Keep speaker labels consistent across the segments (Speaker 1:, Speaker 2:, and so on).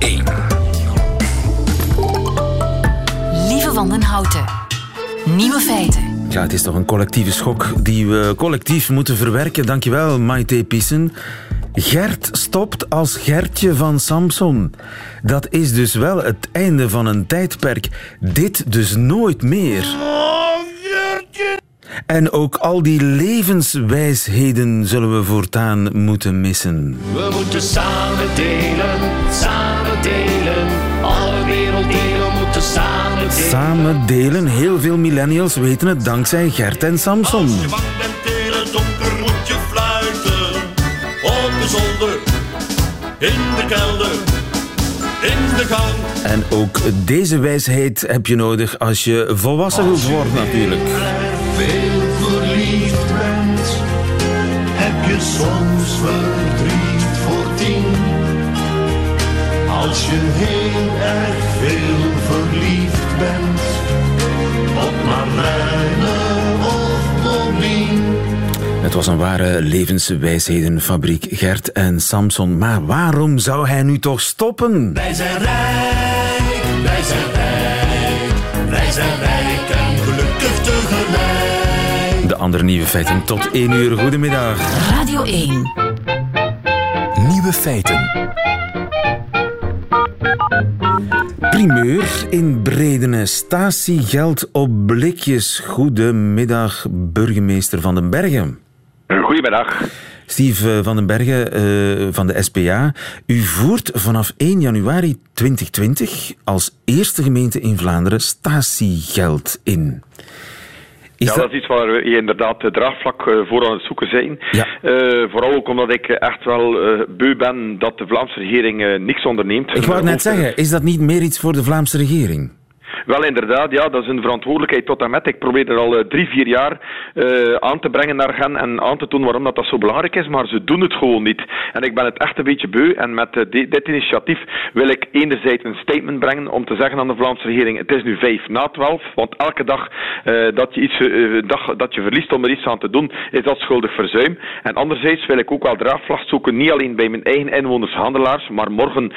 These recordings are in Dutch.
Speaker 1: 1.
Speaker 2: Lieve van den Houten. Nieuwe feiten.
Speaker 3: Ja, het is toch een collectieve schok die we collectief moeten verwerken. Dankjewel, Maite Pissen. Gert stopt als Gertje van Samson. Dat is dus wel het einde van een tijdperk. Dit dus nooit meer. En ook al die levenswijsheden zullen we voortaan moeten missen.
Speaker 4: We moeten samen delen, samen samen delen.
Speaker 3: Samen delen, heel veel millennials weten het dankzij Gert en Samson.
Speaker 5: Als je bang bent in het donker moet je fluiten. Op de zolder, in de kelder, in de gang.
Speaker 3: En ook deze wijsheid heb je nodig als je volwassen wilt worden natuurlijk.
Speaker 5: Veel verliefd bent, heb je soms verdriet voor tien. Als je heel erg veel verliefd bent, op Marlijne of Bobien.
Speaker 3: Het was een ware levenswijshedenfabriek, Gert en Samson. Maar waarom zou hij nu toch stoppen?
Speaker 5: Wij zijn rijk, wij zijn rijk, wij zijn rijk en gelukkig tegelijk.
Speaker 3: De andere nieuwe feiten tot 1 uur. Goedemiddag.
Speaker 2: Radio 1.
Speaker 1: Nieuwe feiten.
Speaker 3: Primeur in Bredene. Statiegeld op blikjes. Goedemiddag, burgemeester Van den Bergen.
Speaker 6: Goedemiddag.
Speaker 3: Steve eh, van den Bergen eh, van de SPA. U voert vanaf 1 januari 2020 als eerste gemeente in Vlaanderen statiegeld in. Is
Speaker 6: ja, dat is iets waar we inderdaad het draagvlak eh, voor aan het zoeken zijn.
Speaker 3: Ja.
Speaker 6: Eh, vooral ook omdat ik echt wel eh, beu ben dat de Vlaamse regering niks onderneemt.
Speaker 3: Ik wou het net zeggen, is dat niet meer iets voor de Vlaamse regering?
Speaker 6: Wel, inderdaad, ja, dat is een verantwoordelijkheid tot en met. Ik probeer er al eh, drie, vier jaar eh, aan te brengen naar hen en aan te tonen waarom dat, dat zo belangrijk is, maar ze doen het gewoon niet. En ik ben het echt een beetje beu. En met eh, di- dit initiatief wil ik enerzijds een statement brengen om te zeggen aan de Vlaamse regering: het is nu vijf na twaalf, want elke dag dat, je iets, dag dat je verliest om er iets aan te doen, is dat schuldig verzuim. En anderzijds wil ik ook wel draagvlak zoeken, niet alleen bij mijn eigen inwoners, handelaars, maar morgen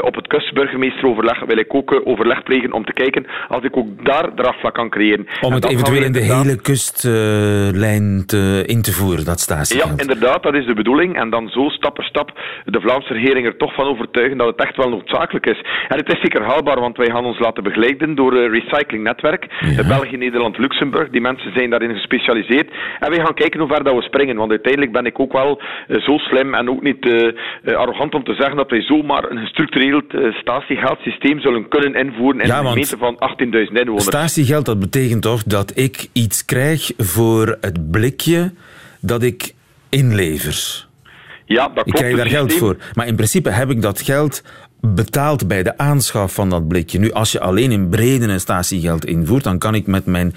Speaker 6: op het kustburgemeesteroverleg wil ik ook overleg plegen om te kijken als ik ook daar draagvlak kan creëren.
Speaker 3: Om het eventueel in de hele kustlijn te, in te voeren, dat
Speaker 6: ja,
Speaker 3: statiegeld.
Speaker 6: inderdaad, dat is de bedoeling. En dan zo stap per stap de Vlaamse regering er toch van overtuigen dat het echt wel noodzakelijk is. En het is zeker haalbaar, want wij gaan ons laten begeleiden door een recyclingnetwerk.
Speaker 3: Ja.
Speaker 6: België, Nederland, Luxemburg. Die mensen zijn daarin gespecialiseerd. En wij gaan kijken hoe ver dat we springen. Want uiteindelijk ben ik ook wel eh, zo slim en ook niet eh, eh, arrogant om te zeggen dat wij zomaar een gestructureerd uh, statiegeldsysteem zullen kunnen invoeren in
Speaker 3: Ja, want
Speaker 6: gemeente van 18.000 inwoners.
Speaker 3: Statiegeld, dat betekent toch dat ik iets krijg voor het blikje dat ik inlever.
Speaker 6: ja, dat klopt.
Speaker 3: Ik krijg daar geld
Speaker 6: systeem-
Speaker 3: voor. Maar in principe heb ik dat geld betaald bij de aanschaf van dat blikje. Nu, als je alleen in Breden een statiegeld invoert, dan kan ik met mijn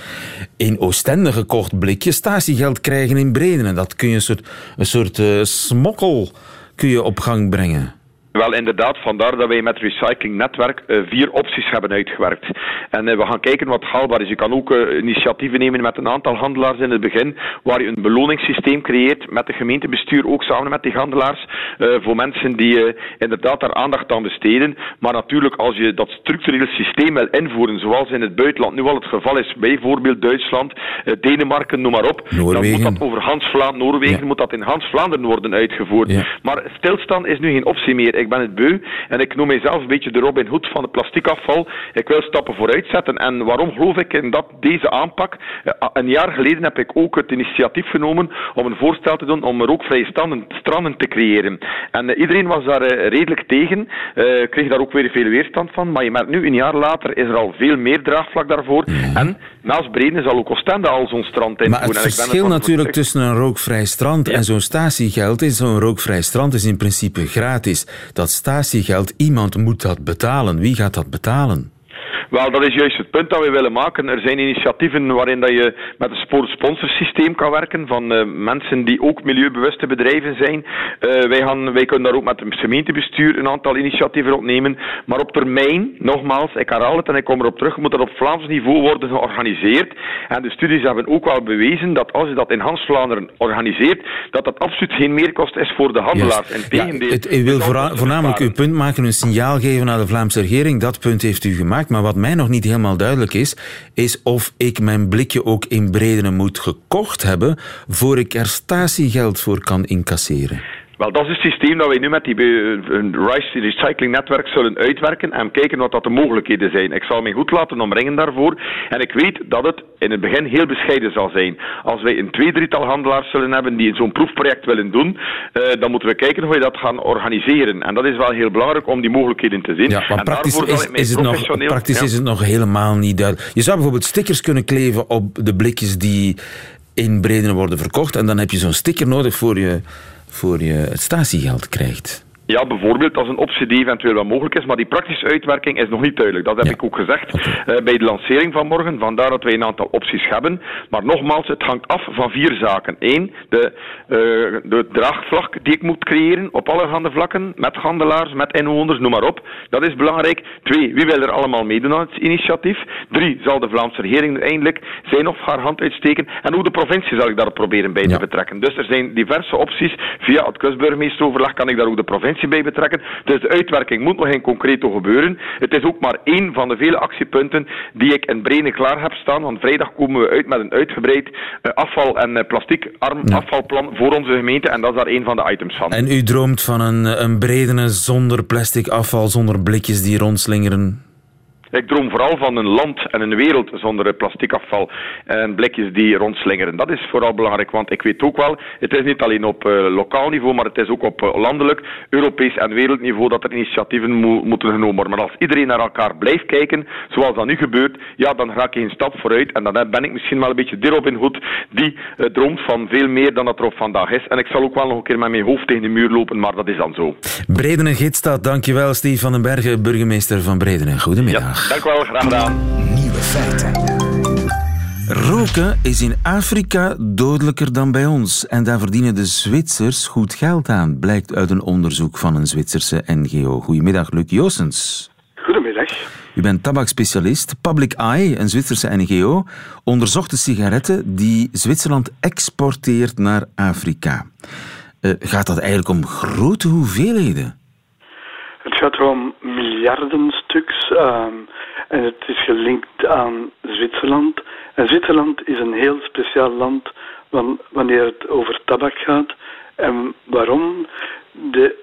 Speaker 3: in Oostende gekocht blikje statiegeld krijgen in Breden. En dat kun je een soort, een soort eh, smokkel kun je op gang brengen.
Speaker 6: Wel, inderdaad, vandaar dat wij met Recyclingnetwerk eh, vier opties hebben uitgewerkt. En eh, we gaan kijken wat haalbaar is. Je kan ook eh, initiatieven nemen met een aantal handelaars in het begin, waar je een beloningssysteem creëert met de gemeentebestuur, ook samen met die handelaars, voor mensen die inderdaad daar aandacht aan besteden. Maar natuurlijk, als je dat structurele systeem wil invoeren, zoals in het buitenland nu al het geval is, bijvoorbeeld Duitsland, Denemarken, noem maar op, dan moet dat over Hans Vlaanderen, Noorwegen,
Speaker 3: Ja.
Speaker 6: moet dat in Hans Vlaanderen worden uitgevoerd.
Speaker 3: Ja.
Speaker 6: Maar stilstaan is nu geen optie meer. Ik ben het beu en ik noem mijzelf een beetje de Robin Hood van het plastiekafval. Ik wil stappen vooruit zetten. En waarom geloof ik in dat, deze aanpak? Eh, Een jaar geleden heb ik ook het initiatief genomen om een voorstel te doen om rookvrije stranden, stranden te creëren. En eh, iedereen was daar eh, redelijk tegen, kreeg daar ook weer veel weerstand van. Maar je merkt nu, een jaar later, is er al veel meer draagvlak daarvoor. En naast Breden zal ook Oostende al zo'n strand invoeren.
Speaker 3: Maar het
Speaker 6: En
Speaker 3: verschil natuurlijk tussen een rookvrij strand en zo'n statiegeld is, zo'n rookvrij strand is in principe gratis. Dat statiegeld, iemand moet dat betalen. Wie gaat dat betalen?
Speaker 6: Wel, dat is juist het punt dat we willen maken. Er zijn initiatieven waarin dat je met een sportsponsorsysteem kan werken van uh, mensen die ook milieubewuste bedrijven zijn. Uh, wij, gaan, wij kunnen daar ook met het gemeentebestuur een aantal initiatieven opnemen. Maar op termijn, nogmaals, ik herhaal het en ik kom erop terug, moet dat op Vlaams niveau worden georganiseerd. En de studies hebben ook wel bewezen dat als je dat in Hans-Vlaanderen organiseert, dat dat absoluut geen meerkost is voor de handelaars.
Speaker 3: Yes. Ja, het, u wil voornamelijk uw punt maken, een signaal geven naar de Vlaamse regering. Dat punt heeft u gemaakt. Maar wat mij nog niet helemaal duidelijk is, is of ik mijn blikje ook in Bredene moet gekocht hebben voor ik er statiegeld voor kan incasseren.
Speaker 6: Wel, dat is het systeem dat wij nu met die Rice Recycling Netwerk zullen uitwerken en kijken wat dat de mogelijkheden zijn. Ik zal mij goed laten omringen daarvoor. En ik weet dat het in het begin heel bescheiden zal zijn. Als wij een twee, drietal handelaars zullen hebben die zo'n proefproject willen doen, uh, dan moeten we kijken hoe we dat gaan organiseren. En dat is wel heel belangrijk om die mogelijkheden te zien.
Speaker 3: Ja, maar praktisch, is, is, het nog, praktisch ja. is het nog helemaal niet duidelijk. Je zou bijvoorbeeld stickers kunnen kleven op de blikjes die in Bredene worden verkocht en dan heb je zo'n sticker nodig voor je voor je het statiegeld krijgt.
Speaker 6: Ja, bijvoorbeeld als een optie die eventueel wel mogelijk is, maar die praktische uitwerking is nog niet duidelijk. Dat heb ik ook gezegd uh, bij de lancering van morgen. Vandaar dat wij een aantal opties hebben. Maar nogmaals, het hangt af van vier zaken. Eén, de, uh, de draagvlak die ik moet creëren op allerhande vlakken, met handelaars, met inwoners, noem maar op. Dat is belangrijk. Twee, wie wil er allemaal meedoen aan het initiatief? Drie, zal de Vlaamse regering eindelijk zijn of haar hand uitsteken? En hoe de provincie zal ik daar proberen bij te betrekken. Dus er zijn diverse opties. Via het kustburgemeesteroverleg kan ik daar ook de provincie bij betrekken. Dus de uitwerking moet nog in concreto gebeuren. Het is ook maar één van de vele actiepunten die ik in Brene klaar heb staan. Want vrijdag komen we uit met een uitgebreid uh, afval- en uh, plasticarm ja. afvalplan voor onze gemeente. En dat is daar één van de items van.
Speaker 3: En u droomt van een, een Bredene zonder plastic afval, zonder blikjes die rondslingeren?
Speaker 6: Ik droom vooral van een land en een wereld zonder plastic afval en blikjes die rondslingeren. Dat is vooral belangrijk, want ik weet ook wel, het is niet alleen op uh, lokaal niveau, maar het is ook op uh, landelijk, Europees en wereldniveau dat er initiatieven mo moeten genomen worden. Maar als iedereen naar elkaar blijft kijken, zoals dat nu gebeurt, ja, dan raak je een stap vooruit. En dan ben ik misschien wel een beetje de Robin Hood die uh, droomt van veel meer dan dat er op vandaag is. En ik zal ook wel nog een keer met mijn hoofd tegen de muur lopen, maar dat is dan zo.
Speaker 3: Bredene Gidstad, dankjewel Steve van den Bergen, burgemeester van Bredene. Goedemiddag.
Speaker 6: Ja. Dank u wel, graag gedaan.
Speaker 1: Nieuwe feiten.
Speaker 3: Roken is in Afrika dodelijker dan bij ons. En daar verdienen de Zwitsers goed geld aan, blijkt uit een onderzoek van een Zwitserse NGO. Goedemiddag, Luc Joosens.
Speaker 7: Goedemiddag.
Speaker 3: U bent tabakspecialist. Public Eye, een Zwitserse NGO, onderzocht de sigaretten die Zwitserland exporteert naar Afrika. Uh, gaat dat eigenlijk om grote hoeveelheden?
Speaker 7: Het gaat om miljarden stuks. Um, en het is gelinkt aan Zwitserland. En Zwitserland is een heel speciaal land wanneer het over tabak gaat. En waarom? De,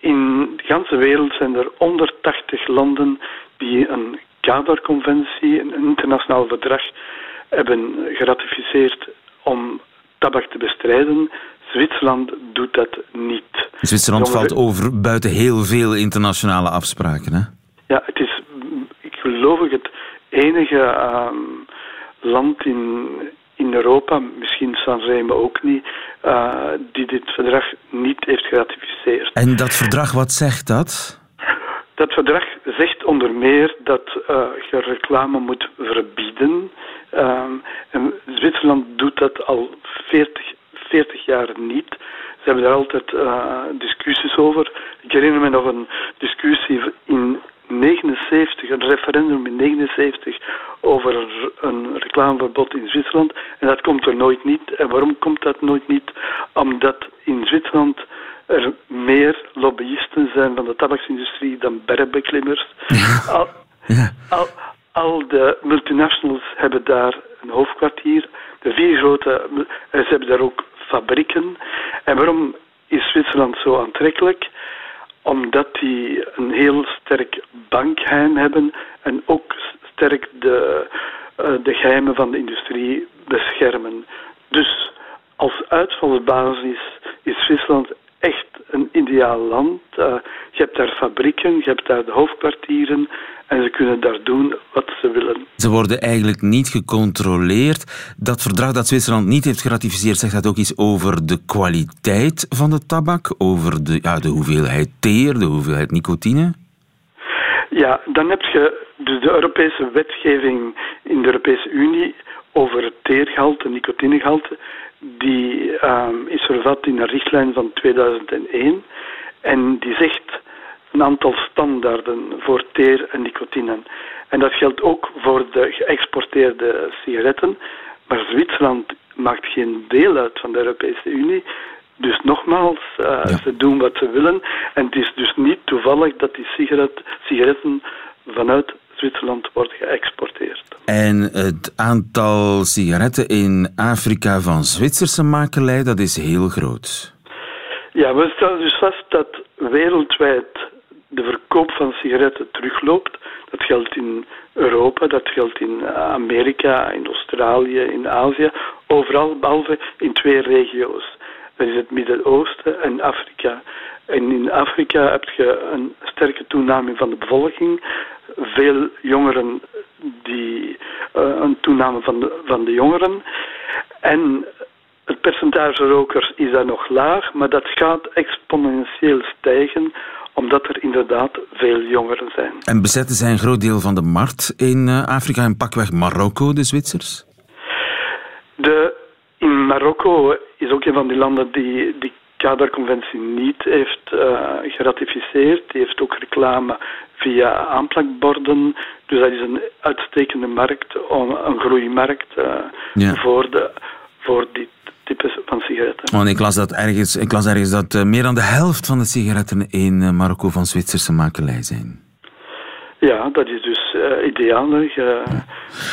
Speaker 7: in de hele wereld zijn er 180 landen die een kaderconventie, een internationaal verdrag, hebben geratificeerd om tabak te bestrijden. Zwitserland doet dat niet.
Speaker 3: Zwitserland valt over buiten heel veel internationale afspraken, hè?
Speaker 7: Ja, het is, ik geloof ik, het enige uh, land in, in Europa, misschien Sanremo ook niet, uh, die dit verdrag niet heeft geratificeerd.
Speaker 3: En dat verdrag, wat zegt dat?
Speaker 7: Dat verdrag zegt onder meer dat uh, je reclame moet verbieden. Um, en Zwitserland doet dat al 40 40 jaar niet. Ze hebben daar altijd uh, discussies over. Ik herinner me nog een discussie in 79, een referendum in 79 over een reclameverbod in Zwitserland. En dat komt er nooit niet. En waarom komt dat nooit niet? Omdat in Zwitserland er meer lobbyisten zijn van de tabaksindustrie dan bergbeklimmers. Ja. Al, ja. al, al de multinationals hebben daar een hoofdkwartier. De vier grote, ze hebben daar ook fabrieken. En waarom is Zwitserland zo aantrekkelijk? Omdat die een heel sterk bankgeheim hebben en ook sterk de, uh, de geheimen van de industrie beschermen. Dus als uitvalsbasis is Zwitserland echt een ideaal land. Uh, je hebt daar fabrieken, je hebt daar de hoofdkwartieren en ze kunnen daar doen wat ze willen.
Speaker 3: Ze worden eigenlijk niet gecontroleerd. Dat verdrag dat Zwitserland niet heeft geratificeerd, zegt dat ook iets over de kwaliteit van de tabak, over de, ja, de hoeveelheid teer, de hoeveelheid nicotine?
Speaker 7: Ja, dan heb je dus de Europese wetgeving in de Europese Unie over het teergehalte, nicotinegehalte. Die ehm, is vervat in een richtlijn van 2001 en die zegt een aantal standaarden voor teer en nicotine. En dat geldt ook voor de geëxporteerde sigaretten. Maar Zwitserland maakt geen deel uit van de Europese Unie. Dus nogmaals, uh, ze doen wat ze willen. En het is dus niet toevallig dat die sigaret, sigaretten vanuit Zwitserland worden geëxporteerd.
Speaker 3: En het aantal sigaretten in Afrika van Zwitserse makelij, dat is heel groot.
Speaker 7: Ja, we stellen dus vast dat wereldwijd de verkoop van sigaretten terugloopt. Dat geldt in Europa, dat geldt in Amerika, in Australië, in Azië, overal behalve in twee regio's. Dat is het Midden-Oosten en Afrika. En in Afrika heb je een sterke toename van de bevolking. Veel jongeren die uh, een toename van de, van de jongeren. En het percentage rokers is daar nog laag, maar dat gaat exponentieel stijgen omdat er inderdaad veel jongeren zijn.
Speaker 3: En bezetten zij een groot deel van de markt in uh, Afrika en pakweg Marokko, de Zwitsers?
Speaker 7: De, in Marokko is ook een van die landen die die kaderconventie niet heeft uh, geratificeerd. Die heeft ook reclame via aanplakborden. Dus dat is een uitstekende markt, een groeimarkt uh, ja. voor, de, voor dit type van sigaretten.
Speaker 3: Want ik las, dat ergens, ik las ergens dat uh, meer dan de helft van de sigaretten in Marokko van Zwitserse makelij zijn.
Speaker 7: Ja, dat is dus ideaal. Ja.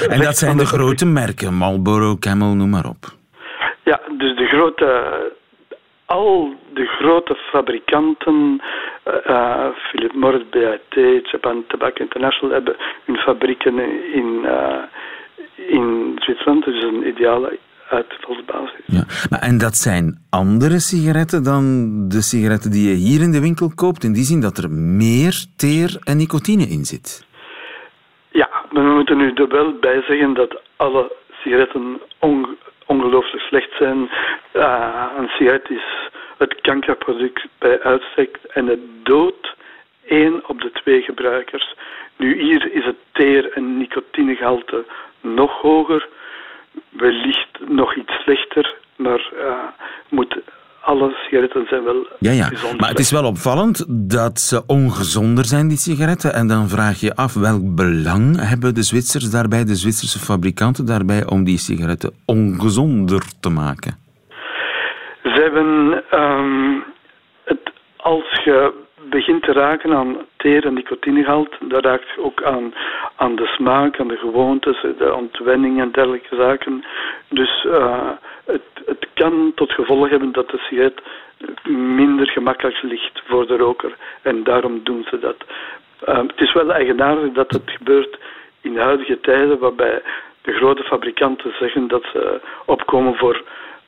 Speaker 3: En dat zijn de grote merken, Marlboro, Camel, noem maar op.
Speaker 7: Ja, dus de grote al de grote fabrikanten, uh, Philip Morris, BAT, Japan Tobacco International, hebben hun fabrieken in, uh, in Zwitserland. Dus een ideale uitvalsbasis.
Speaker 3: Ja, maar en dat zijn andere sigaretten dan de sigaretten die je hier in de winkel koopt? In die zin dat er meer teer en nicotine in zit?
Speaker 7: Ja, maar we moeten nu er wel bij zeggen dat alle sigaretten ongelooflijk slecht zijn. Uh, is het kankerproduct bij uitstek en het doodt één op de twee gebruikers. Nu hier is het teer- en nicotinegehalte nog hoger, wellicht nog iets slechter, maar uh, moet alle sigaretten zijn wel
Speaker 3: ja, ja. Maar het is wel opvallend dat ze ongezonder zijn, die sigaretten. En dan vraag je af, welk belang hebben de Zwitsers daarbij, de Zwitserse fabrikanten daarbij, om die sigaretten ongezonder te maken?
Speaker 7: Ze hebben um, het, als je begint te raken aan teer- en nicotinegehalte, dan raakt ook aan, aan de smaak, aan de gewoontes, de ontwenning en dergelijke zaken. Dus uh, het, het kan tot gevolg hebben dat de sigaret minder gemakkelijk ligt voor de roker. En daarom doen ze dat. Uh, het is wel eigenaardig dat het gebeurt in de huidige tijden, waarbij de grote fabrikanten zeggen dat ze opkomen voor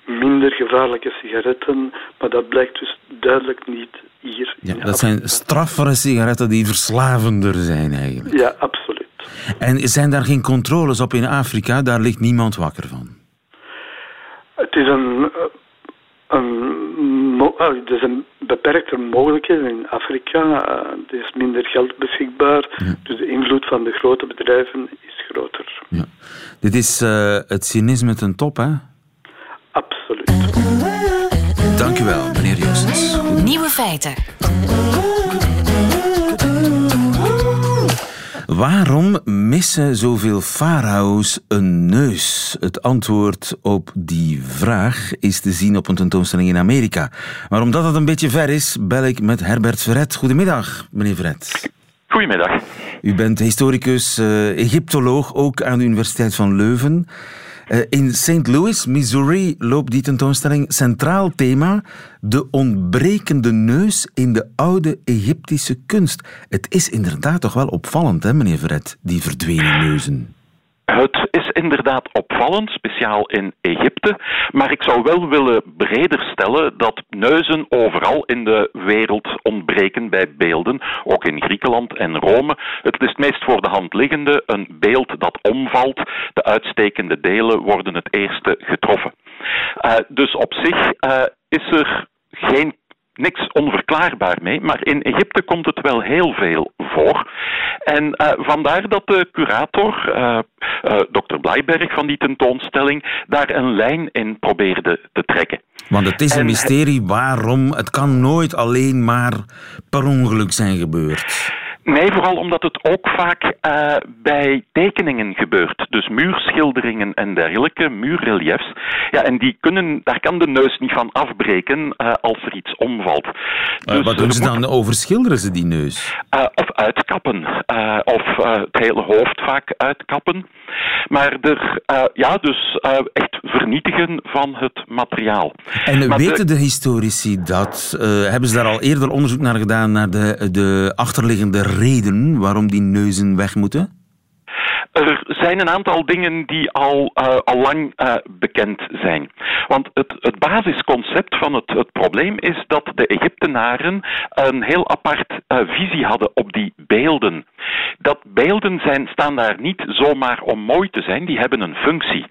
Speaker 7: minder gevaarlijke sigaretten, maar dat blijkt dus duidelijk niet hier.
Speaker 3: Ja, dat zijn straffere sigaretten die verslavender zijn eigenlijk.
Speaker 7: Ja, absoluut.
Speaker 3: En zijn daar geen controles op in Afrika? Daar ligt niemand wakker van.
Speaker 7: Het is een, een, er is een beperkte mogelijkheid in Afrika. Er is minder geld beschikbaar, ja. dus de invloed van de grote bedrijven is groter.
Speaker 3: Ja. Dit is uh, het cynisme ten top, hè?
Speaker 7: Absoluut.
Speaker 3: Dank u wel, meneer Joostens.
Speaker 2: Nieuwe feiten.
Speaker 3: Waarom missen zoveel farao's een neus? Het antwoord op die vraag is te zien op een tentoonstelling in Amerika. Maar omdat het een beetje ver is, bel ik met Herbert Verret. Goedemiddag, meneer Verret.
Speaker 8: Goedemiddag.
Speaker 3: U bent historicus, uh, Egyptoloog, ook aan de Universiteit van Leuven. Uh, in St. Louis, Missouri, loopt die tentoonstelling centraal thema de ontbrekende neus in de oude Egyptische kunst. Het is inderdaad toch wel opvallend, hè, meneer Verret, die verdwenen neuzen.
Speaker 8: Het is inderdaad opvallend, speciaal in Egypte. Maar ik zou wel willen breder stellen dat neuzen overal in de wereld ontbreken bij beelden. Ook in Griekenland en Rome. Het is het meest voor de hand liggende. Een beeld dat omvalt. De uitstekende delen worden het eerste getroffen. Uh, dus op zich uh, is er geen niks onverklaarbaar mee, maar in Egypte komt het wel heel veel voor. En uh, vandaar dat de curator, uh, uh, dokter Blijberg van die tentoonstelling, daar een lijn in probeerde te trekken.
Speaker 3: Want het is een mysterie waarom het kan nooit alleen maar per ongeluk zijn gebeurd.
Speaker 8: Nee, vooral omdat het ook vaak uh, bij tekeningen gebeurt. Dus muurschilderingen en dergelijke, muurreliefs. Ja, en die kunnen, daar kan de neus niet van afbreken uh, als er iets omvalt.
Speaker 3: Dus wat doen ze dan? Overschilderen ze die neus?
Speaker 8: Uh, of uitkappen. of het hele hoofd vaak uitkappen. Maar er, ja, dus echt vernietigen van het materiaal.
Speaker 3: En maar weten de... de historici dat? hebben ze daar al eerder onderzoek naar gedaan, naar de, de achterliggende reden waarom die neuzen weg moeten?
Speaker 8: Er zijn een aantal dingen die al, uh, al lang uh, bekend zijn. Want het, het basisconcept van het, het, probleem is dat de Egyptenaren een heel apart uh, visie hadden op die beelden. Dat beelden zijn, staan daar niet zomaar om mooi te zijn, die hebben een functie.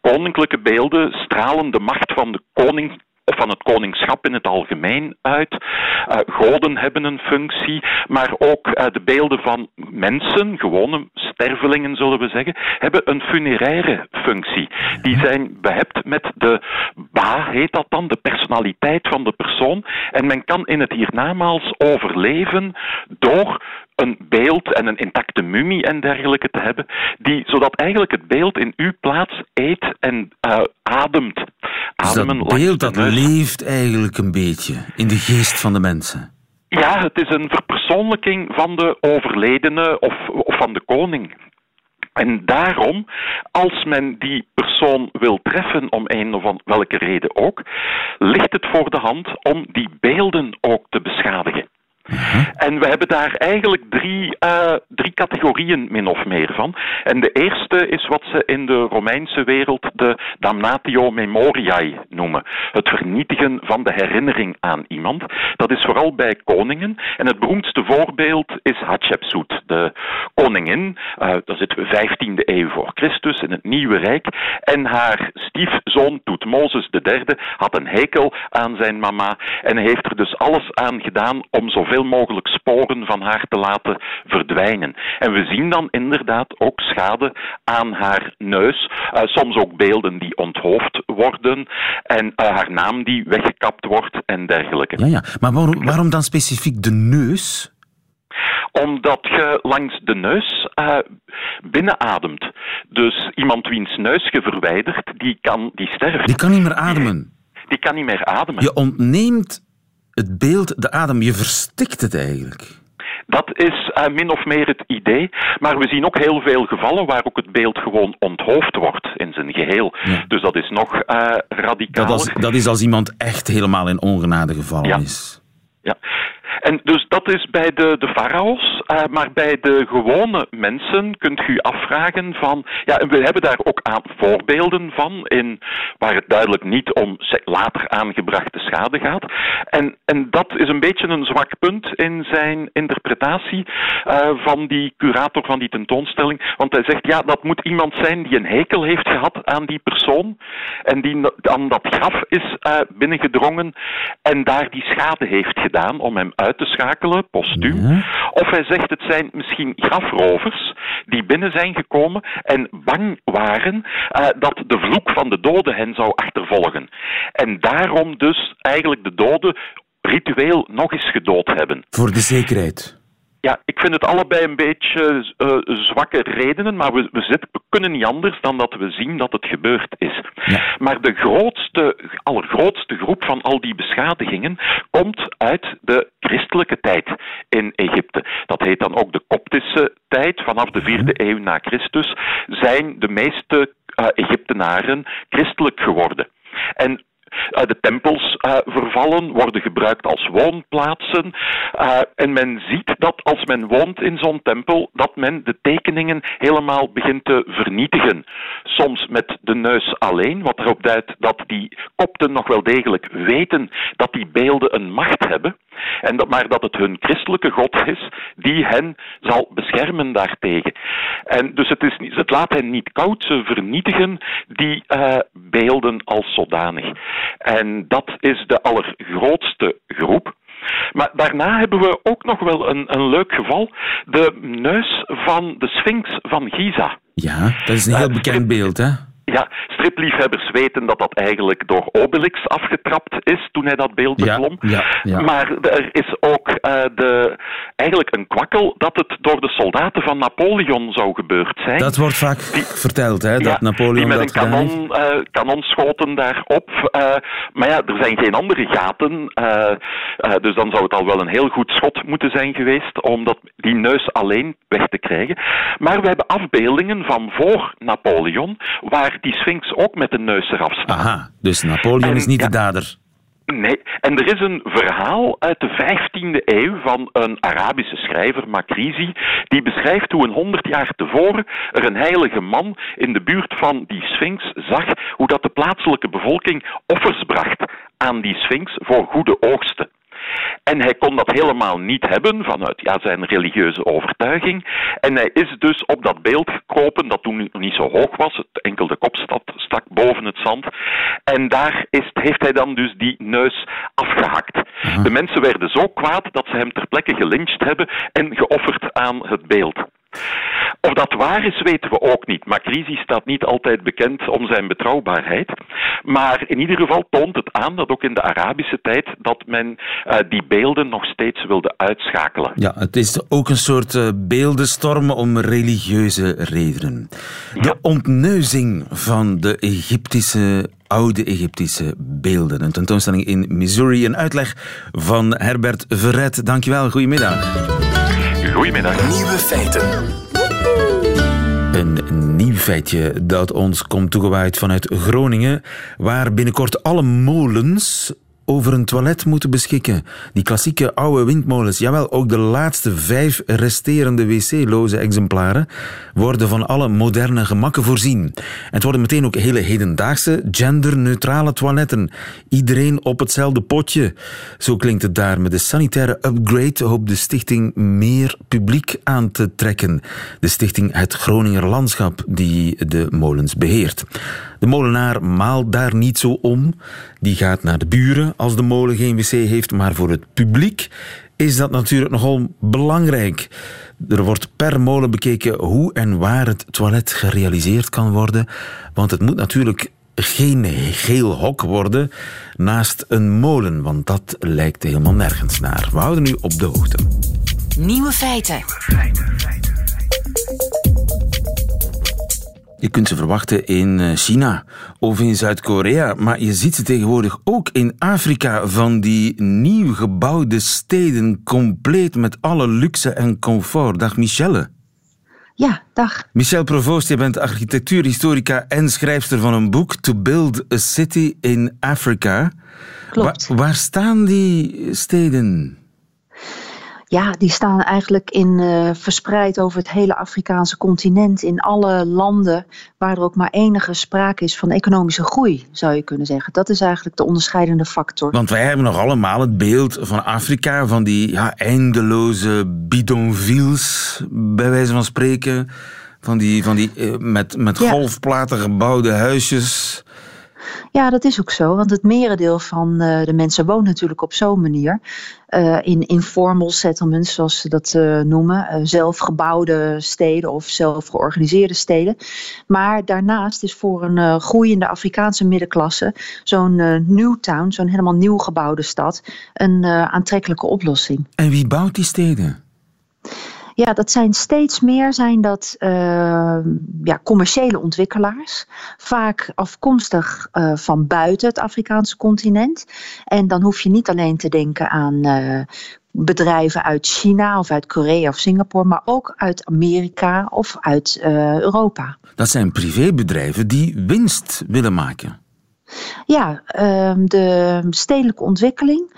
Speaker 8: Koninklijke beelden stralen de macht van de koning van het koningschap in het algemeen uit. Uh, goden hebben een functie, maar ook uh, de beelden van mensen, gewone stervelingen zullen we zeggen, hebben een funeraire functie. Die zijn behept met de ba, heet dat dan, de personaliteit van de persoon. En men kan in het hiernamaals overleven door een beeld en een intacte mummie en dergelijke te hebben, die, zodat eigenlijk het beeld in uw plaats eet en uh, ademt.
Speaker 3: Dus Ademen dat beeld dat leeft eigenlijk een beetje in de geest van de mensen.
Speaker 8: Ja, het is een verpersoonlijking van de overledene of, of van de koning. En daarom, als men die persoon wil treffen om een of welke reden ook, ligt het voor de hand om die beelden ook te beschadigen. En we hebben daar eigenlijk drie, uh, drie categorieën min of meer van. En de eerste is wat ze in de Romeinse wereld de damnatio memoriae noemen. Het vernietigen van de herinnering aan iemand. Dat is vooral bij koningen. En het beroemdste voorbeeld is Hatshepsut, de koningin. Uh, dat zitten we 15e eeuw voor Christus in het Nieuwe Rijk. En haar stiefzoon Toetmozes III had een hekel aan zijn mama. En heeft er dus alles aan gedaan om zoveel zoveel mogelijk sporen van haar te laten verdwijnen. En we zien dan inderdaad ook schade aan haar neus, uh, soms ook beelden die onthoofd worden en uh, haar naam die weggekapt wordt en dergelijke.
Speaker 3: Ja, ja. maar waarom, waarom dan specifiek de neus?
Speaker 8: Omdat je langs de neus uh, binnenademt. Dus iemand wiens neus je verwijdert, die, kan, die sterft.
Speaker 3: Die kan niet meer ademen.
Speaker 8: Die kan niet meer ademen.
Speaker 3: Je ontneemt het beeld, de adem, je verstikt het eigenlijk.
Speaker 8: Dat is uh, min of meer het idee. Maar we zien ook heel veel gevallen waar ook het beeld gewoon onthoofd wordt in zijn geheel. Ja. Dus dat is nog uh, radicaal.
Speaker 3: Dat, dat, is als iemand echt helemaal in ongenade gevallen
Speaker 8: ja.
Speaker 3: is.
Speaker 8: Ja. En dus dat is bij de, de farao's, uh, maar bij de gewone mensen kunt u afvragen van, ja, en we hebben daar ook aan voorbeelden van, in, waar het duidelijk niet om later aangebrachte schade gaat. En, en dat is een beetje een zwak punt in zijn interpretatie uh, van die curator van die tentoonstelling, want hij zegt, ja, dat moet iemand zijn die een hekel heeft gehad aan die persoon en die aan dat graf is uh, binnengedrongen en daar die schade heeft gedaan om hem uit te schakelen, postuum. Of hij zegt het zijn misschien grafrovers die binnen zijn gekomen en bang waren uh, dat de vloek van de doden hen zou achtervolgen. En daarom dus eigenlijk de doden ritueel nog eens gedood hebben.
Speaker 3: Voor de zekerheid.
Speaker 8: Ja, ik vind het allebei een beetje uh, zwakke redenen, maar we, we, zitten, we, kunnen niet anders dan dat we zien dat het gebeurd is. Ja. Maar de grootste, allergrootste groep van al die beschadigingen komt uit de christelijke tijd in Egypte. Dat heet dan ook de Koptische tijd, vanaf de vierde eeuw na Christus, zijn de meeste uh, Egyptenaren christelijk geworden. En de tempels uh, vervallen, worden gebruikt als woonplaatsen. Uh, en men ziet dat als men woont in zo'n tempel, dat men de tekeningen helemaal begint te vernietigen. Soms met de neus alleen, wat erop duidt dat die kopten nog wel degelijk weten dat die beelden een macht hebben. En dat, maar dat het hun christelijke God is die hen zal beschermen daartegen. En dus het, is, het laat hen niet koud, ze vernietigen die beelden als zodanig. En dat is de allergrootste groep. Maar daarna hebben we ook nog wel een, een leuk geval. De neus van de Sphinx van Giza.
Speaker 3: Ja, dat is een heel
Speaker 8: Uh,
Speaker 3: bekend beeld, hè?
Speaker 8: Ja, stripliefhebbers weten dat dat eigenlijk door Obelix afgetrapt is toen hij dat beeld beklom.
Speaker 3: ja, ja.
Speaker 8: Maar er is ook eh, de, eigenlijk een kwakkel dat het door de soldaten van Napoleon zou gebeurd zijn.
Speaker 3: Dat wordt vaak verteld, hè? Dat Napoleon
Speaker 8: die met
Speaker 3: dat
Speaker 8: een kanon, kanonschoten daarop. eh, maar ja, er zijn geen andere gaten. dus dan zou het al wel een heel goed schot moeten zijn geweest om dat, die neus alleen weg te krijgen. Maar we hebben afbeeldingen van voor Napoleon, waar die Sphinx ook met de neus eraf staat.
Speaker 3: Aha, dus Napoleon
Speaker 8: En,
Speaker 3: is niet
Speaker 8: ja.
Speaker 3: de dader.
Speaker 8: Nee, en er is een verhaal uit de 15e eeuw van een Arabische schrijver, Makrizi, die beschrijft hoe een honderd jaar tevoren er een heilige man in de buurt van die Sphinx zag hoe dat de plaatselijke bevolking offers bracht aan die Sphinx voor goede oogsten. En hij kon dat helemaal niet hebben vanuit ja, zijn religieuze overtuiging. En hij is dus op dat beeld gekropen, dat toen nog niet zo hoog was. Het enkel de kop stak, boven het zand. En daar is, heeft hij dan dus die neus afgehakt. De mensen werden zo kwaad dat ze hem ter plekke gelyncht hebben en geofferd aan het beeld. Of dat waar is, weten we ook niet. Macrisi staat niet altijd bekend om zijn betrouwbaarheid. Maar in ieder geval toont het aan dat ook in de Arabische tijd dat men eh, die beelden nog steeds wilde uitschakelen.
Speaker 3: Ja, het is ook een soort eh, beeldenstorm om religieuze redenen. De ontneuzing van de Egyptische, oude Egyptische beelden. Een tentoonstelling in Missouri. Een uitleg van Herbert Verret. Dankjewel, goedemiddag.
Speaker 8: Goedemiddag.
Speaker 1: Nieuwe feiten.
Speaker 3: Een nieuw feitje dat ons komt toegewaaid vanuit Groningen, waar binnenkort alle molens over een toilet moeten beschikken. Die klassieke oude windmolens, jawel, ook de laatste vijf resterende wc-loze exemplaren worden van alle moderne gemakken voorzien. En het worden meteen ook hele hedendaagse, genderneutrale toiletten. Iedereen op hetzelfde potje. Zo klinkt het daar. Met de sanitaire upgrade hoopt de stichting meer publiek aan te trekken. De stichting Het Groninger Landschap, die de molens beheert. De molenaar maalt daar niet zo om. Die gaat naar de buren als de molen geen wc heeft. Maar voor het publiek is dat natuurlijk nogal belangrijk. Er wordt per molen bekeken hoe en waar het toilet gerealiseerd kan worden. Want het moet natuurlijk geen geel hok worden naast een molen, want dat lijkt helemaal nergens naar. We houden u op de hoogte.
Speaker 2: Nieuwe feiten.
Speaker 3: Je kunt ze verwachten in eh, China of in Zuid-Korea, maar je ziet ze tegenwoordig ook in Afrika van die nieuw gebouwde steden, compleet met alle luxe en comfort. Dag Michelle.
Speaker 9: Ja, dag.
Speaker 3: Michelle Provoost, je bent architectuurhistorica en schrijfster van een boek To Build a City in Africa.
Speaker 9: Klopt.
Speaker 3: Waar staan die steden?
Speaker 9: Ja, die staan eigenlijk in, eh, verspreid over het hele Afrikaanse continent. In alle landen waar er ook maar enige sprake is van economische groei, zou je kunnen zeggen. Dat is eigenlijk de onderscheidende factor.
Speaker 3: Want wij hebben nog allemaal het beeld van Afrika, van die ja, eindeloze bidonvilles, bij wijze van spreken. Van die, van die eh, met, met golfplaten gebouwde huisjes.
Speaker 9: Ja, dat is ook zo, want het merendeel van eh, de mensen woont natuurlijk op zo'n manier. eh, in informal settlements, zoals ze dat eh, noemen. eh, zelfgebouwde steden of zelfgeorganiseerde steden. Maar daarnaast is voor een groeiende Afrikaanse middenklasse zo'n eh Newtown, zo'n helemaal nieuw gebouwde stad, een aantrekkelijke oplossing.
Speaker 3: En wie bouwt die steden?
Speaker 9: Ja, dat zijn steeds meer zijn dat, eh, ja, commerciële ontwikkelaars. Vaak afkomstig eh, van buiten het Afrikaanse continent. En dan hoef je niet alleen te denken aan eh, bedrijven uit China of uit Korea of Singapore, maar ook uit Amerika of uit eh, Europa.
Speaker 3: Dat zijn privébedrijven die winst willen maken.
Speaker 9: Ja, ehm, de stedelijke ontwikkeling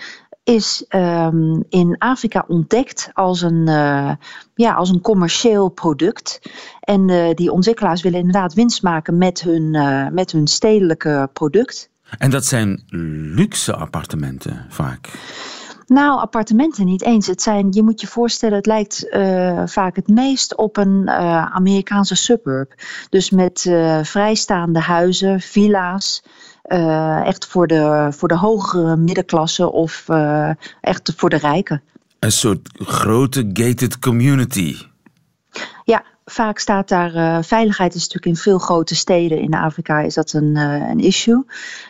Speaker 9: is ehm, in Afrika ontdekt als een, eh, ja, als een commercieel product. En eh, die ontwikkelaars willen inderdaad winst maken met hun, eh, met hun stedelijke product.
Speaker 3: En dat zijn luxe appartementen vaak.
Speaker 9: Nou, appartementen niet eens. Het zijn, je moet je voorstellen, het lijkt vaak het meest op een Amerikaanse suburb. Dus met vrijstaande huizen, villa's. Echt voor de, voor de hogere middenklasse of echt voor de rijken.
Speaker 3: Een soort grote gated community.
Speaker 9: Ja, vaak staat daar uh, veiligheid is natuurlijk in veel grote steden in Afrika is dat een, uh, een issue.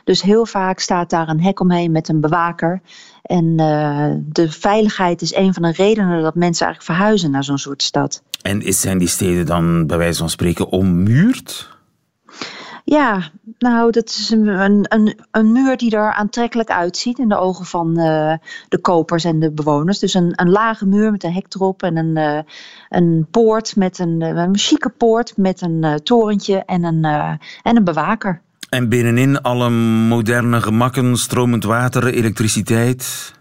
Speaker 9: Dus heel vaak staat daar een hek omheen met een bewaker. En uh, de veiligheid is een van de redenen dat mensen eigenlijk verhuizen naar zo'n soort stad.
Speaker 3: En zijn die steden dan bij wijze van spreken ommuurd?
Speaker 9: Ja, nou, dat is een, een, een muur die er aantrekkelijk uitziet in de ogen van uh, de kopers en de bewoners. Dus een, een lage muur met een hek erop en een, uh, een poort met een, een chique poort met een uh, torentje en een, en een bewaker.
Speaker 3: En binnenin alle moderne gemakken, stromend water, elektriciteit?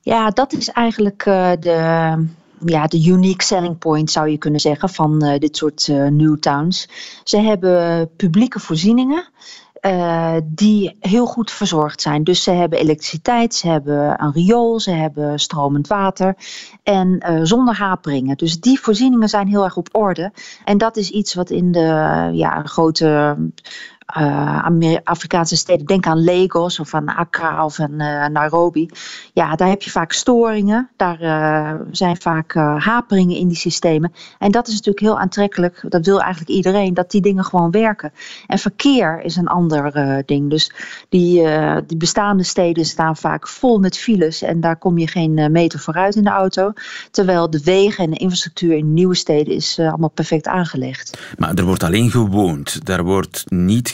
Speaker 9: Ja, dat is eigenlijk de ja, de unique selling point zou je kunnen zeggen van uh, dit soort uh, new towns. Ze hebben publieke voorzieningen. Uh, die heel goed verzorgd zijn. Dus ze hebben elektriciteit, ze hebben een riool, ze hebben stromend water en zonder haperingen. Dus die voorzieningen zijn heel erg op orde. En dat is iets wat in de ja, grote uh, Afrikaanse steden, denk aan Lagos of aan Accra of aan uh, Nairobi. Ja, daar heb je vaak storingen, daar uh, zijn vaak haperingen in die systemen. En dat is natuurlijk heel aantrekkelijk, dat wil eigenlijk iedereen, dat die dingen gewoon werken. En verkeer is een ander ding. Dus die, die bestaande steden staan vaak vol met files en daar kom je geen meter vooruit in de auto. Terwijl de wegen en de infrastructuur in nieuwe steden is allemaal perfect aangelegd.
Speaker 3: Maar er wordt alleen gewoond, daar wordt niet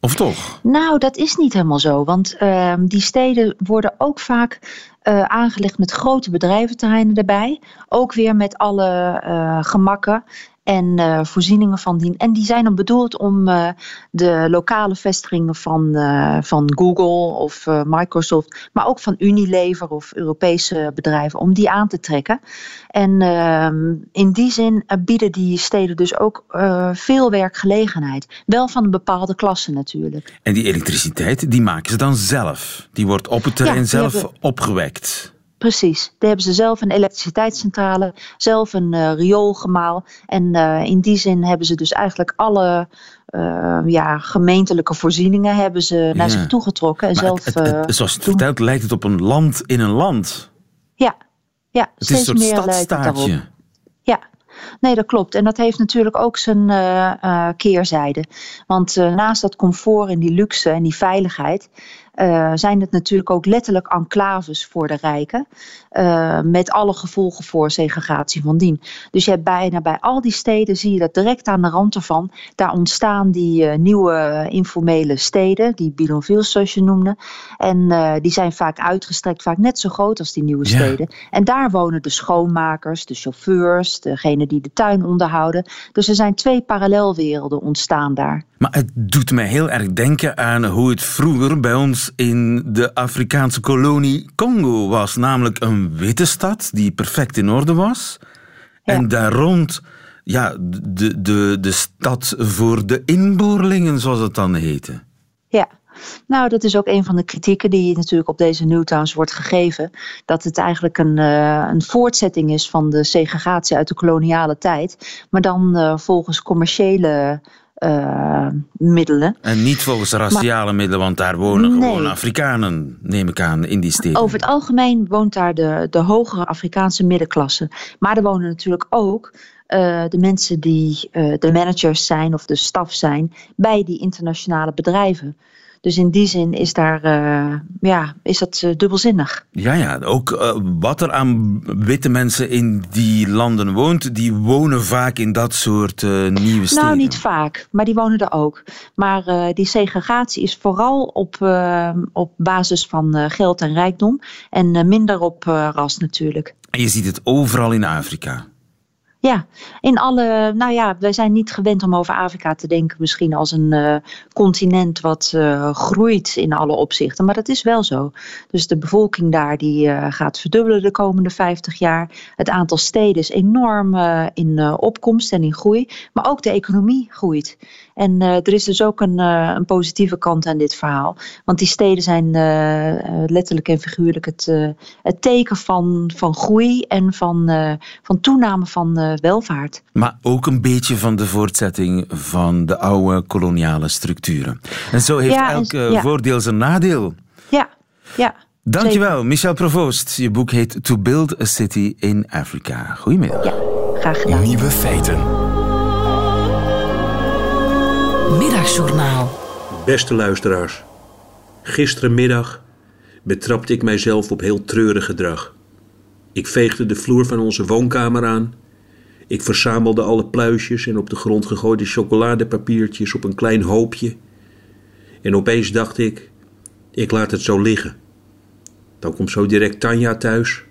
Speaker 3: Of toch?
Speaker 9: Nou, dat is niet helemaal zo. Want uh, die steden worden ook vaak uh, aangelegd met grote bedrijventerreinen erbij. Ook weer met alle uh, gemakken en uh, voorzieningen van dien. En die zijn dan bedoeld om uh, de lokale vestigingen van, uh, van Google of Microsoft, maar ook van Unilever of Europese bedrijven, om die aan te trekken. En ehm, in die zin bieden die steden dus ook veel werkgelegenheid. Wel van een bepaalde klasse natuurlijk.
Speaker 3: En die elektriciteit, die maken ze dan zelf? Die wordt op het terrein ja, zelf hebben... opgewekt?
Speaker 9: Precies. Daar hebben ze zelf een elektriciteitscentrale, zelf een uh, rioolgemaal. En uh, in die zin hebben ze dus eigenlijk alle uh, ja, gemeentelijke voorzieningen hebben ze naar zich toegetrokken. En
Speaker 3: maar
Speaker 9: zelf,
Speaker 3: het, het, het, zoals het vertelt, lijkt het op een land in een land.
Speaker 9: Ja, ja
Speaker 3: het is een soort stadstaatje.
Speaker 9: Ja, Nee, dat klopt. En dat heeft natuurlijk ook zijn uh, uh, keerzijde. Want uh, naast dat comfort en die luxe en die veiligheid. Zijn het natuurlijk ook letterlijk enclaves voor de rijken. met alle gevolgen voor segregatie van dien. Dus je hebt bijna bij al die steden zie je dat direct aan de rand ervan. Daar ontstaan die nieuwe informele steden, die bidonvilles zoals je noemde. En die zijn vaak uitgestrekt, vaak net zo groot als die nieuwe
Speaker 3: Ja.
Speaker 9: steden. En daar wonen de schoonmakers, de chauffeurs, degene die de tuin onderhouden. Dus er zijn twee parallelwerelden ontstaan daar.
Speaker 3: Maar het doet mij heel erg denken aan hoe het vroeger bij ons in de Afrikaanse kolonie Congo was. Namelijk een witte stad die perfect in orde was. En daar rond ja, de, de, de stad voor de inboorlingen, zoals het dan heette.
Speaker 9: Ja. Nou, dat is ook een van de kritieken die natuurlijk op deze Newtowns wordt gegeven. Dat het eigenlijk een, uh, een voortzetting is van de segregatie uit de koloniale tijd. Maar dan uh, volgens commerciële uh, middelen.
Speaker 3: En niet volgens raciale maar, middelen, want daar wonen
Speaker 9: nee.
Speaker 3: gewoon Afrikanen, neem ik aan, in die steden.
Speaker 9: Over het algemeen woont daar de, de hogere Afrikaanse middenklasse. Maar er wonen natuurlijk ook uh, de mensen die uh, de managers zijn of de staf zijn bij die internationale bedrijven. Dus in die zin is, daar, uh, ja, is dat uh, dubbelzinnig.
Speaker 3: Ja, ja, ook uh, wat er aan witte mensen in die landen woont, die wonen vaak in dat soort nieuwe steden.
Speaker 9: Nou, niet vaak, maar die wonen er ook. Maar die segregatie is vooral op, op basis van geld en rijkdom en minder op ras natuurlijk.
Speaker 3: En je ziet het overal in Afrika.
Speaker 9: Ja, in alle. Nou ja, wij zijn niet gewend om over Afrika te denken, misschien als een uh, continent wat uh, groeit in alle opzichten. Maar dat is wel zo. Dus de bevolking daar die uh, gaat verdubbelen de komende 50 jaar. Het aantal steden is enorm in opkomst en in groei. Maar ook de economie groeit. En er is dus ook een, een, positieve kant aan dit verhaal. Want die steden zijn letterlijk en figuurlijk het, het teken van, van groei en van, van toename van welvaart.
Speaker 3: Maar ook een beetje van de voortzetting van de oude koloniale structuren. En zo heeft
Speaker 9: Ja,
Speaker 3: elk eh,
Speaker 9: ja.
Speaker 3: voordeel zijn nadeel.
Speaker 9: Ja, ja.
Speaker 3: Dankjewel, Michel Provoost. Je boek heet To Build a City in Africa. Goedemiddag.
Speaker 9: Ja, graag gedaan.
Speaker 1: Nieuwe feiten.
Speaker 2: Middagjournaal.
Speaker 10: Beste luisteraars, gisterenmiddag betrapte ik mijzelf op heel treurig gedrag. Ik veegde de vloer van onze woonkamer aan. Ik verzamelde alle pluisjes en op de grond gegooide chocoladepapiertjes op een klein hoopje. En opeens dacht ik, ik laat het zo liggen. Dan komt zo direct Tanja thuis.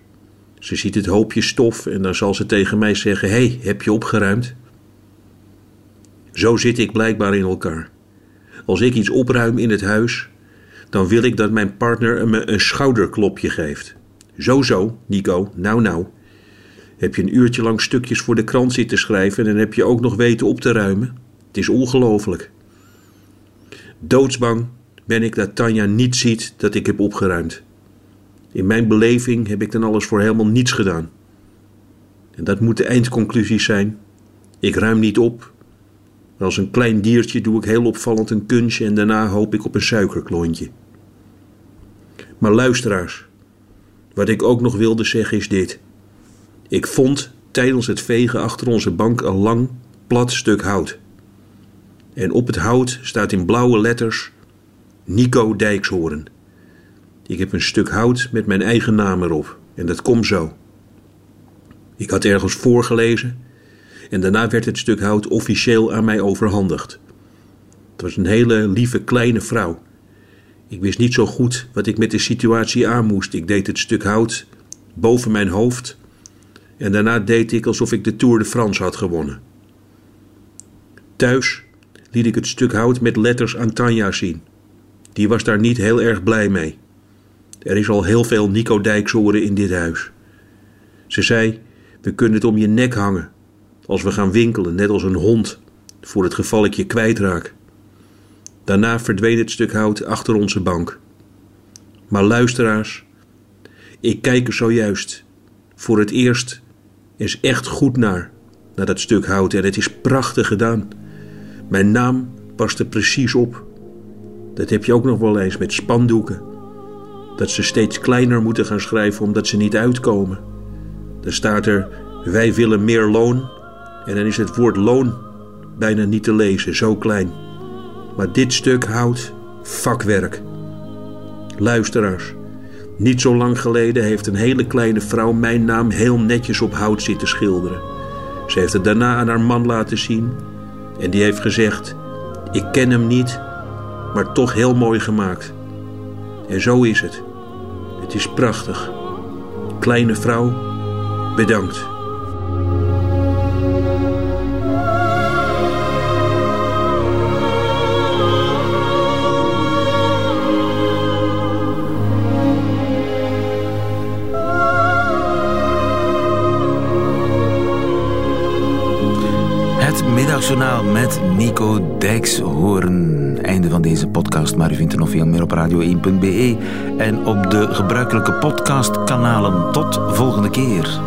Speaker 10: Ze ziet het hoopje stof en dan zal ze tegen mij zeggen: hey, heb je opgeruimd? Zo zit ik blijkbaar in elkaar. Als ik iets opruim in het huis, dan wil ik dat mijn partner me een schouderklopje geeft. Zo zo, Nico, nou nou. Heb je een uurtje lang stukjes voor de krant zitten schrijven en heb je ook nog weten op te ruimen? Het is ongelooflijk. Doodsbang ben ik dat Tanja niet ziet dat ik heb opgeruimd. In mijn beleving heb ik dan alles voor helemaal niets gedaan. En dat moet de eindconclusie zijn. Ik ruim niet op, als een klein diertje doe ik heel opvallend een kunstje en daarna hoop ik op een suikerklontje. Maar luisteraars, wat ik ook nog wilde zeggen is dit. Ik vond tijdens het vegen achter onze bank een lang, plat stuk hout. En op het hout staat in blauwe letters Nico Dijkshoorn. Ik heb een stuk hout met mijn eigen naam erop en dat komt zo. Ik had ergens voorgelezen en daarna werd het stuk hout officieel aan mij overhandigd. Het was een hele lieve kleine vrouw. Ik wist niet zo goed wat ik met de situatie aan moest. Ik deed het stuk hout boven mijn hoofd en daarna deed ik alsof ik de Tour de France had gewonnen. Thuis liet ik het stuk hout met letters aan Tanja zien. Die was daar niet heel erg blij mee. Er is al heel veel Nico Dijkshoren in dit huis. Ze zei: We kunnen het om je nek hangen als we gaan winkelen, net als een hond, voor het geval ik je kwijtraak. Daarna verdween het stuk hout achter onze bank. Maar luisteraars, ik kijk er zojuist voor het eerst eens echt goed naar, naar dat stuk hout en het is prachtig gedaan. Mijn naam past er precies op. Dat heb je ook nog wel eens met spandoeken. Dat ze steeds kleiner moeten gaan schrijven omdat ze niet uitkomen. Dan staat er: Wij willen meer loon. En dan is het woord loon bijna niet te lezen, zo klein. Maar dit stuk houdt vakwerk. Luisteraars, niet zo lang geleden heeft een hele kleine vrouw mijn naam heel netjes op hout zitten schilderen. Ze heeft het daarna aan haar man laten zien en die heeft gezegd: Ik ken hem niet, maar toch heel mooi gemaakt. En zo is het. Het is prachtig. Kleine vrouw, bedankt.
Speaker 3: Middagjournaal met Nico Dijkshoorn. Einde van deze podcast, maar u vindt er nog veel meer op radio1.be en op de gebruikelijke podcastkanalen. Tot volgende keer.